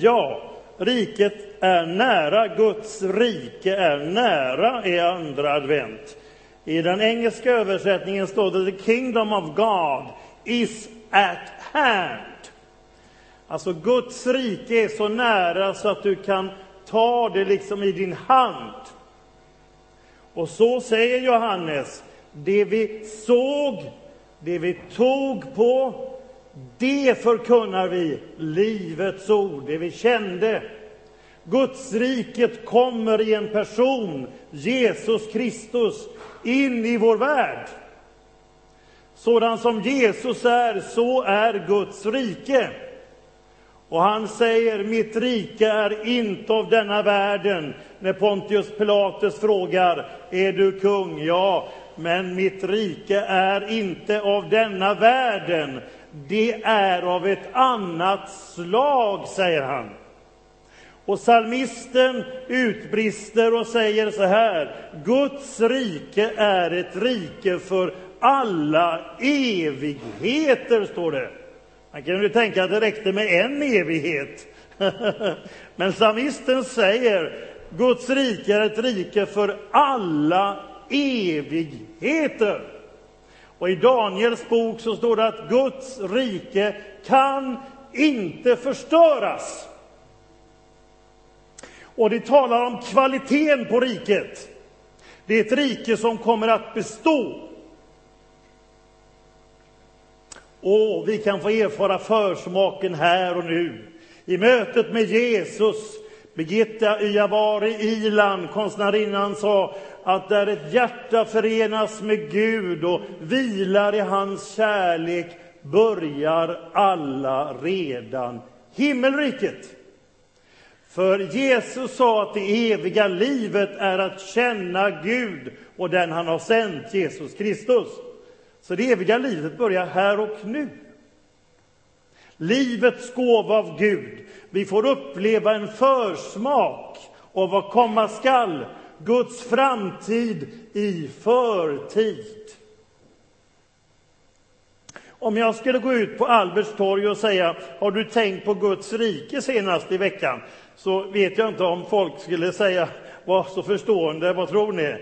Ja, riket är nära, Guds rike är nära i andra advent. I den engelska översättningen står det The kingdom of God is at hand. Alltså Guds rike är så nära så att du kan ta det liksom i din hand. Och så säger Johannes, det vi såg, det vi tog på, det förkunnar vi, Livets ord, det vi kände. Gudsriket kommer i en person, Jesus Kristus, in i vår värld. Sådan som Jesus är, så är Guds rike. Och han säger, mitt rike är inte av denna världen. När Pontius Pilatus frågar, är du kung? Ja, men mitt rike är inte av denna världen. Det är av ett annat slag, säger han. Och psalmisten utbrister och säger så här, Guds rike är ett rike för alla evigheter, står det. Man kan ju tänka att det räckte med en evighet. Men psalmisten säger, Guds rike är ett rike för alla evigheter. Och i Daniels bok så står det att Guds rike kan inte förstöras. Och det talar om kvaliteten på riket. Det är ett rike som kommer att bestå. Och vi kan få erfara försmaken här och nu. I mötet med Jesus, Birgitta Yavari Ilan, konstnärinnan, sa att där ett hjärta förenas med Gud och vilar i hans kärlek börjar alla redan himmelriket. För Jesus sa att det eviga livet är att känna Gud och den han har sänt, Jesus Kristus. Så det eviga livet börjar här och nu. Livets gåva av Gud. Vi får uppleva en försmak av vad komma skall. Guds framtid i förtid. Om jag skulle gå ut på Alberts torg och säga har du tänkt på Guds rike senast i veckan? Så vet jag inte om folk skulle säga var så förstående, vad tror ni?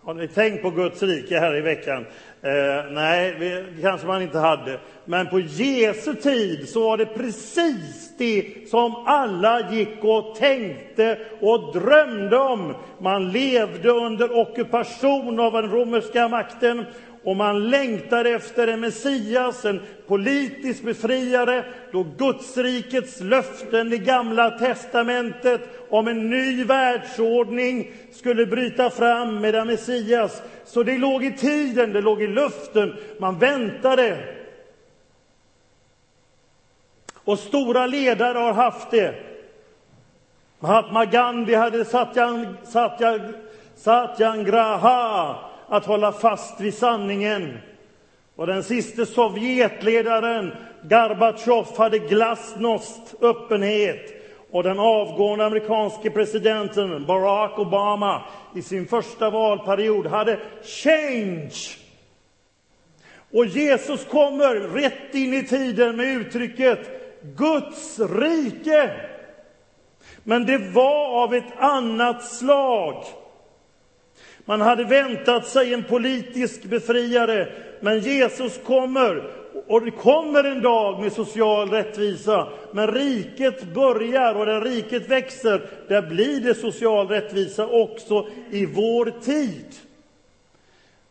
Har ni tänkt på Guds rike här i veckan? Eh, nej, det kanske man inte hade. Men på Jesu tid så var det precis det som alla gick och tänkte och drömde om. Man levde under ockupation av den romerska makten och man längtade efter en Messias, en politisk befriare, då Gudsrikets löften i Gamla testamentet om en ny världsordning skulle bryta fram med en Messias. Så det låg i tiden, det låg i luften, man väntade. Och stora ledare har haft det. Mahatma Gandhi hade Satyangraha, att hålla fast vid sanningen. Och den siste Sovjetledaren Gorbatjov hade glasnost, öppenhet. Och den avgående amerikanske presidenten Barack Obama i sin första valperiod hade change. Och Jesus kommer rätt in i tiden med uttrycket Guds rike. Men det var av ett annat slag. Man hade väntat sig en politisk befriare, men Jesus kommer. Och det kommer en dag med social rättvisa, men riket börjar och där riket växer, där blir det social rättvisa också i vår tid.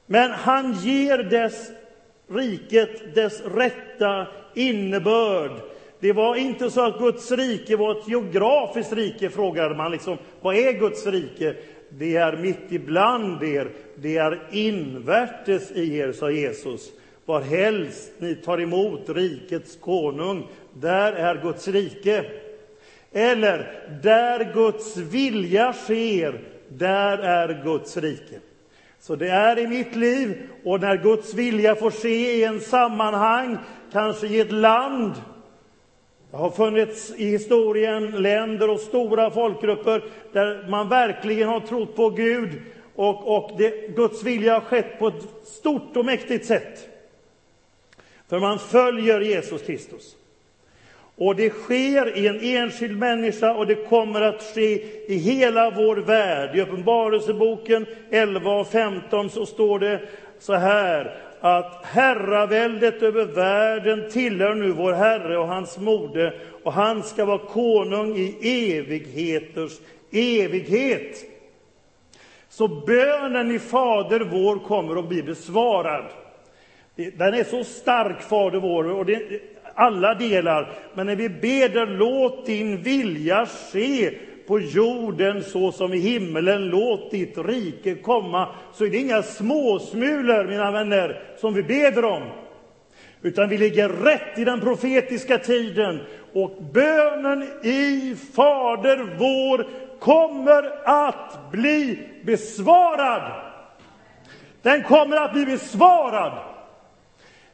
Men han ger dess riket dess rätta innebörd. Det var inte så att Guds rike var ett geografiskt rike, frågade man. Liksom, vad är Guds rike? Det är mitt ibland er, det är invärtes i er, sa Jesus. Varhelst ni tar emot rikets konung, där är Guds rike. Eller, där Guds vilja sker, där är Guds rike. Så det är i mitt liv, och när Guds vilja får ske i en sammanhang, kanske i ett land, det har funnits i historien länder och stora folkgrupper där man verkligen har trott på Gud och, och det, Guds vilja har skett på ett stort och mäktigt sätt. För man följer Jesus Kristus. Och det sker i en enskild människa och det kommer att ske i hela vår värld. I Uppenbarelseboken 11 och 15 så står det så här att herraväldet över världen tillhör nu vår Herre och hans moder och han ska vara konung i evigheters evighet. Så bönen i Fader vår kommer att bli besvarad. Den är så stark, Fader vår, och det, alla delar. Men när vi ber låt din vilja ske på jorden så som i himmelen, låt ditt rike komma, så är det inga småsmulor, mina vänner, som vi beder om. Utan vi ligger rätt i den profetiska tiden och bönen i Fader vår kommer att bli besvarad. Den kommer att bli besvarad.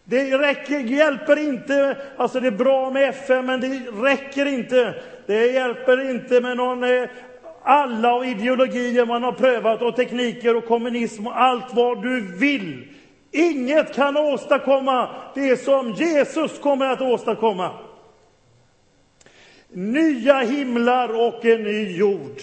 Det räcker, hjälper inte, alltså det är bra med FN, men det räcker inte. Det hjälper inte med någon, eh, alla och ideologier man har prövat och tekniker och kommunism och allt vad du vill. Inget kan åstadkomma det som Jesus kommer att åstadkomma. Nya himlar och en ny jord.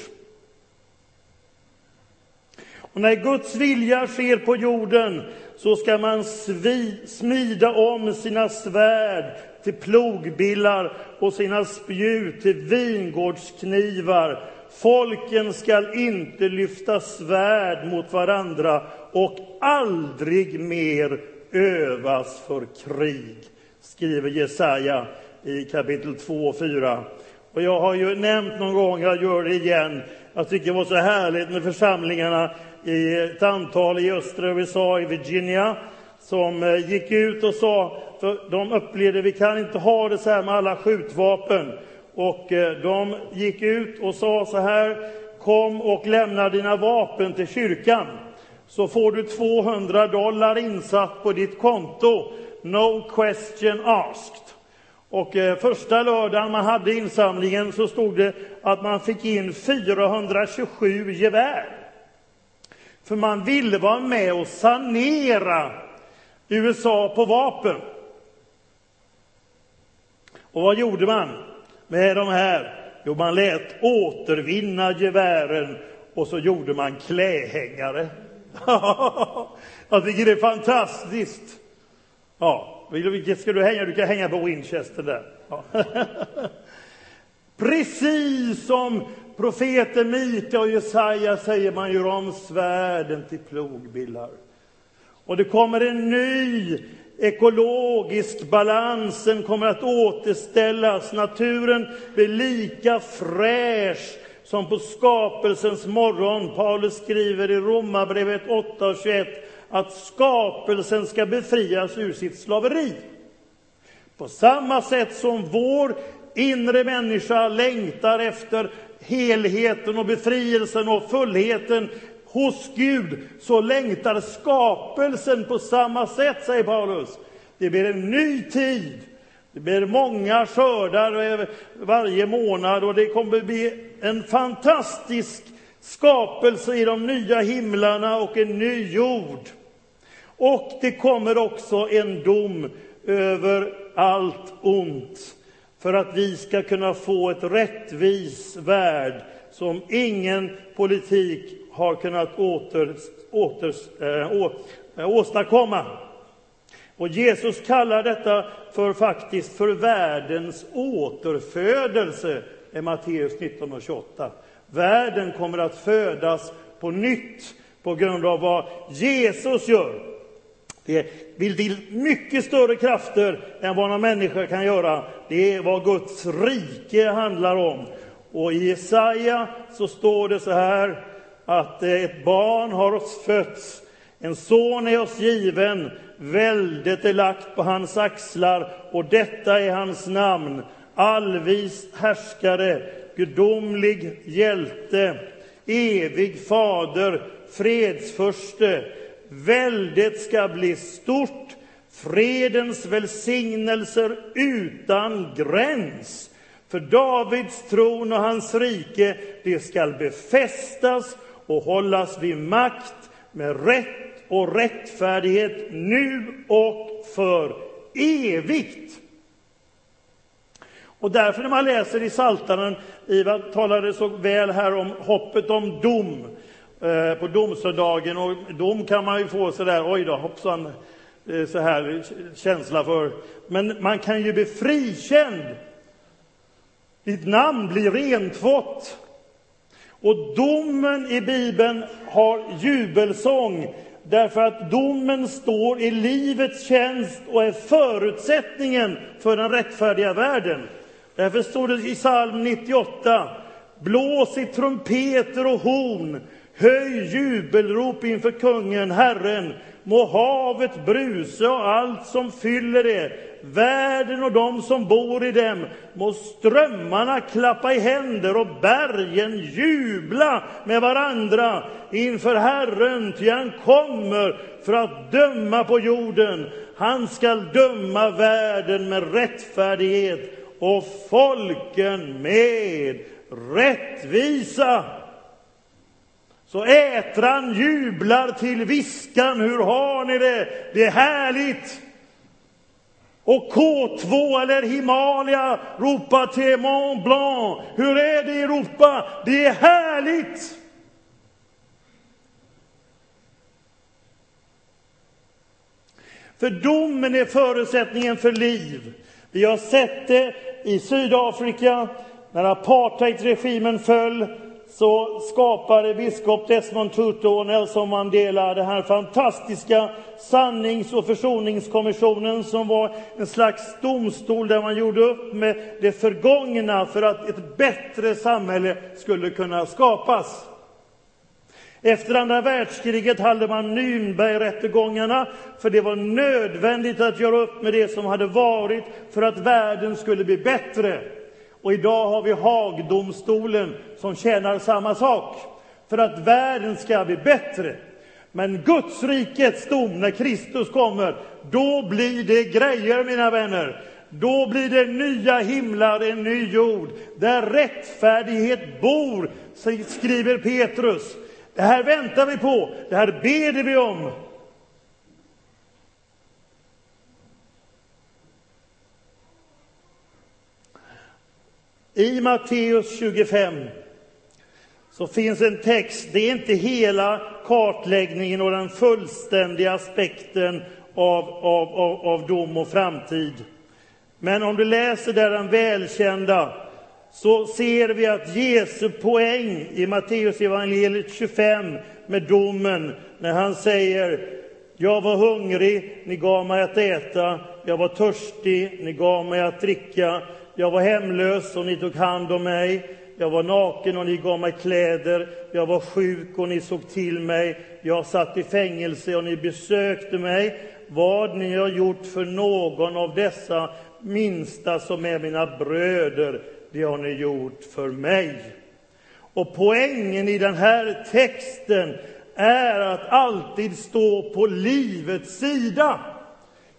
Och när Guds vilja sker på jorden så ska man svi, smida om sina svärd till plogbillar och sina spjut till vingårdsknivar. Folken skall inte lyfta svärd mot varandra och aldrig mer övas för krig, skriver Jesaja i kapitel 2 och 4. Och jag har ju nämnt någon gång, jag gör det igen, jag tycker det var så härligt med församlingarna i ett antal i östra USA, i Virginia, som eh, gick ut och sa, för de upplevde vi kan inte ha det så här med alla skjutvapen. Och eh, de gick ut och sa så här, kom och lämna dina vapen till kyrkan, så får du 200 dollar insatt på ditt konto. No question asked. Och eh, första lördagen man hade insamlingen så stod det att man fick in 427 gevär. För man ville vara med och sanera USA på vapen. Och vad gjorde man med de här? Jo, man lät återvinna gevären och så gjorde man klähängare. Jag tycker det är fantastiskt. Ja, vilket ska du hänga? Du kan hänga på Winchester där. Ja. Precis som profeten Mika och Jesaja säger man gör om svärden till plogbillar. Och det kommer en ny ekologisk balans, den kommer att återställas. Naturen blir lika fräsch som på skapelsens morgon. Paulus skriver i Romarbrevet 8 och 21 att skapelsen ska befrias ur sitt slaveri. På samma sätt som vår inre människa längtar efter helheten och befrielsen och fullheten hos Gud, så längtar skapelsen på samma sätt, säger Paulus. Det blir en ny tid. Det blir många skördar eh, varje månad och det kommer bli en fantastisk skapelse i de nya himlarna och en ny jord. Och det kommer också en dom över allt ont för att vi ska kunna få ett rättvis värld som ingen politik har kunnat åter, åter, äh, å, äh, åstadkomma. Och Jesus kallar detta för faktiskt för världens återfödelse i Matteus 19 och 28. Världen kommer att födas på nytt på grund av vad Jesus gör. Det vill till mycket större krafter än vad någon människa kan göra. Det är vad Guds rike handlar om. Och i Jesaja så står det så här att eh, ett barn har oss fötts, en son är oss given, väldet är lagt på hans axlar och detta är hans namn, allvis härskare, gudomlig hjälte, evig fader, fredsförste, Väldet ska bli stort, fredens välsignelser utan gräns. För Davids tron och hans rike, det skall befästas och hållas vid makt med rätt och rättfärdighet nu och för evigt. Och därför när man läser i Saltaren, Ivar talade så väl här om hoppet om dom eh, på domsöndagen och dom kan man ju få sådär, oj då, hoppsan, eh, så här känsla för. Men man kan ju bli frikänd. Ditt namn blir rentvått. Och domen i Bibeln har jubelsång därför att domen står i livets tjänst och är förutsättningen för den rättfärdiga världen. Därför står det i psalm 98. Blås i trumpeter och horn, höj jubelrop inför kungen, Herren. Må havet brusa och allt som fyller det, världen och de som bor i dem. Må strömmarna klappa i händer och bergen jubla med varandra inför Herren, ty han kommer för att döma på jorden. Han skall döma världen med rättfärdighet och folken med rättvisa. Så ätran jublar till viskan. Hur har ni det? Det är härligt. Och K2 eller Himalaya ropar till Mont Blanc. Hur är det i Europa? Det är härligt. För domen är förutsättningen för liv. Vi har sett det i Sydafrika. När apartheidregimen föll så skapade biskop Desmond Tutu och Nelson Mandela den här fantastiska sannings och försoningskommissionen som var en slags domstol där man gjorde upp med det förgångna för att ett bättre samhälle skulle kunna skapas. Efter andra världskriget hade man Nürnbergrättegångarna för det var nödvändigt att göra upp med det som hade varit för att världen skulle bli bättre. Och idag har vi Hagdomstolen som tjänar samma sak, för att världen ska bli bättre. Men Guds rikets dom, när Kristus kommer, då blir det grejer, mina vänner. Då blir det nya himlar, en ny jord, där rättfärdighet bor, skriver Petrus. Det här väntar vi på, det här ber vi om. I Matteus 25 så finns en text, det är inte hela kartläggningen och den fullständiga aspekten av, av, av, av dom och framtid. Men om du läser där den välkända så ser vi att Jesu poäng i Matteus evangeliet 25 med domen när han säger Jag var hungrig, ni gav mig att äta. Jag var törstig, ni gav mig att dricka. Jag var hemlös och ni tog hand om mig. Jag var naken och ni gav mig kläder. Jag var sjuk och ni såg till mig. Jag satt i fängelse och ni besökte mig. Vad ni har gjort för någon av dessa minsta som är mina bröder, det har ni gjort för mig. Och poängen i den här texten är att alltid stå på livets sida.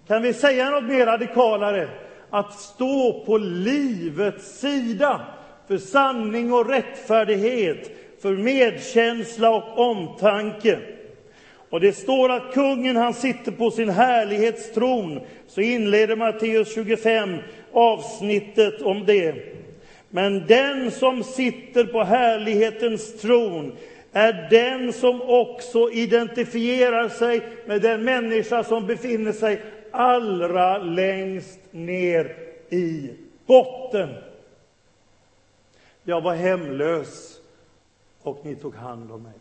Kan vi säga något mer radikalare? Att stå på livets sida för sanning och rättfärdighet, för medkänsla och omtanke. Och det står att kungen han sitter på sin härlighetstron. Så inleder Matteus 25 avsnittet om det. Men den som sitter på härlighetens tron är den som också identifierar sig med den människa som befinner sig allra längst ner i botten. Jag var hemlös och ni tog hand om mig.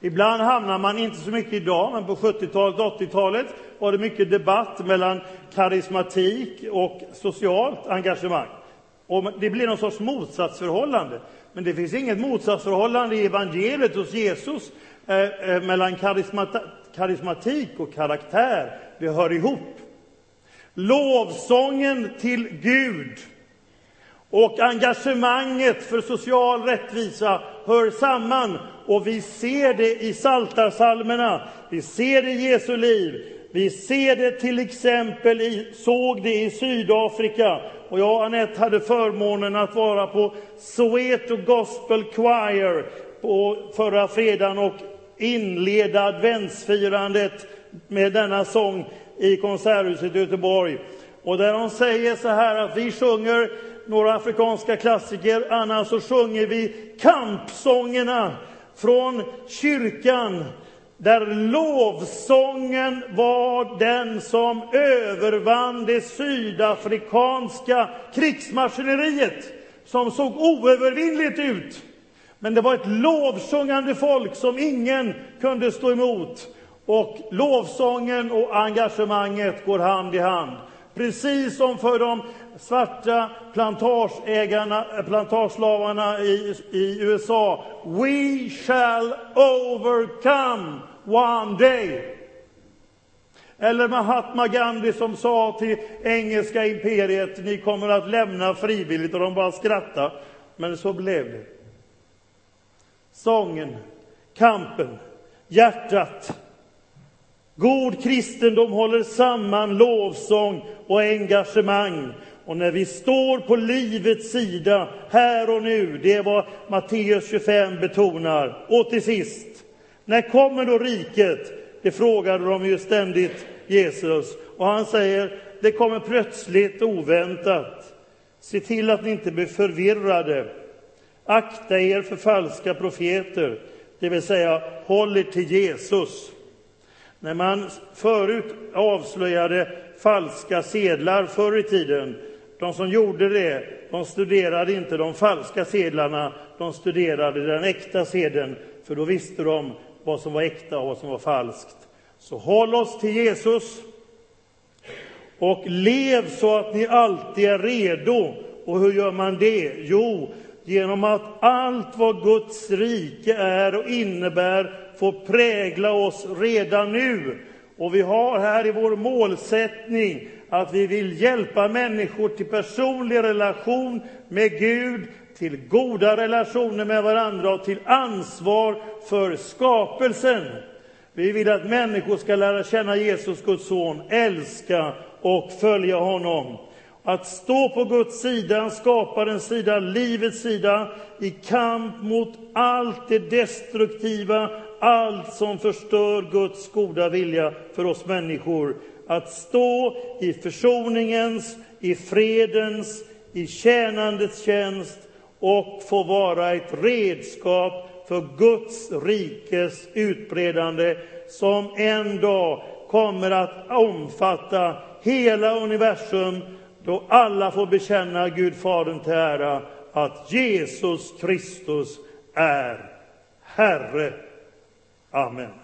Ibland hamnar man, inte så mycket idag, men på 70-talet och 80-talet var det mycket debatt mellan karismatik och socialt engagemang. Och det blir någon sorts motsatsförhållande. Men det finns inget motsatsförhållande i evangeliet hos Jesus eh, eh, mellan karismat karismatik och karaktär. Det hör ihop. Lovsången till Gud och engagemanget för social rättvisa hör samman. Och vi ser det i Saltarsalmerna, vi ser det i Jesu liv, vi ser det till exempel i, såg det i Sydafrika. Och jag och Anette hade förmånen att vara på Soweto Gospel Choir på förra fredagen och inleda adventsfirandet med denna sång i Konserthuset i Göteborg. Och där de säger så här att vi sjunger några afrikanska klassiker, annars så sjunger vi kampsångerna från kyrkan där lovsången var den som övervann det sydafrikanska krigsmaskineriet som såg oövervinnligt ut. Men det var ett lovsjungande folk som ingen kunde stå emot. Och lovsången och engagemanget går hand i hand. Precis som för de svarta plantageägarna, eh, plantageslavarna i, i USA. We shall overcome one day. Eller Mahatma Gandhi som sa till engelska imperiet, ni kommer att lämna frivilligt, och de bara skrattade. Men så blev det. Sången, kampen, hjärtat. God kristendom håller samman lovsång och engagemang. Och när vi står på livets sida här och nu, det är vad Matteus 25 betonar. Och till sist, när kommer då riket? Det frågade de ju ständigt Jesus. Och han säger, det kommer plötsligt oväntat. Se till att ni inte blir förvirrade. Akta er för falska profeter, det vill säga håll er till Jesus. När man förut avslöjade falska sedlar förr i tiden, de som gjorde det, de studerade inte de falska sedlarna, de studerade den äkta sedeln, för då visste de vad som var äkta och vad som var falskt. Så håll oss till Jesus och lev så att ni alltid är redo. Och hur gör man det? Jo, genom att allt vad Guds rike är och innebär får prägla oss redan nu. Och vi har här i vår målsättning att vi vill hjälpa människor till personlig relation med Gud, till goda relationer med varandra och till ansvar för skapelsen. Vi vill att människor ska lära känna Jesus, Guds son, älska och följa honom. Att stå på Guds sida, skaparens sida, livets sida, i kamp mot allt det destruktiva, allt som förstör Guds goda vilja för oss människor. Att stå i försoningens, i fredens, i tjänandets tjänst och få vara ett redskap för Guds rikes utbredande som en dag kommer att omfatta hela universum då alla får bekänna Gud Fadern till ära att Jesus Kristus är Herre. Amen.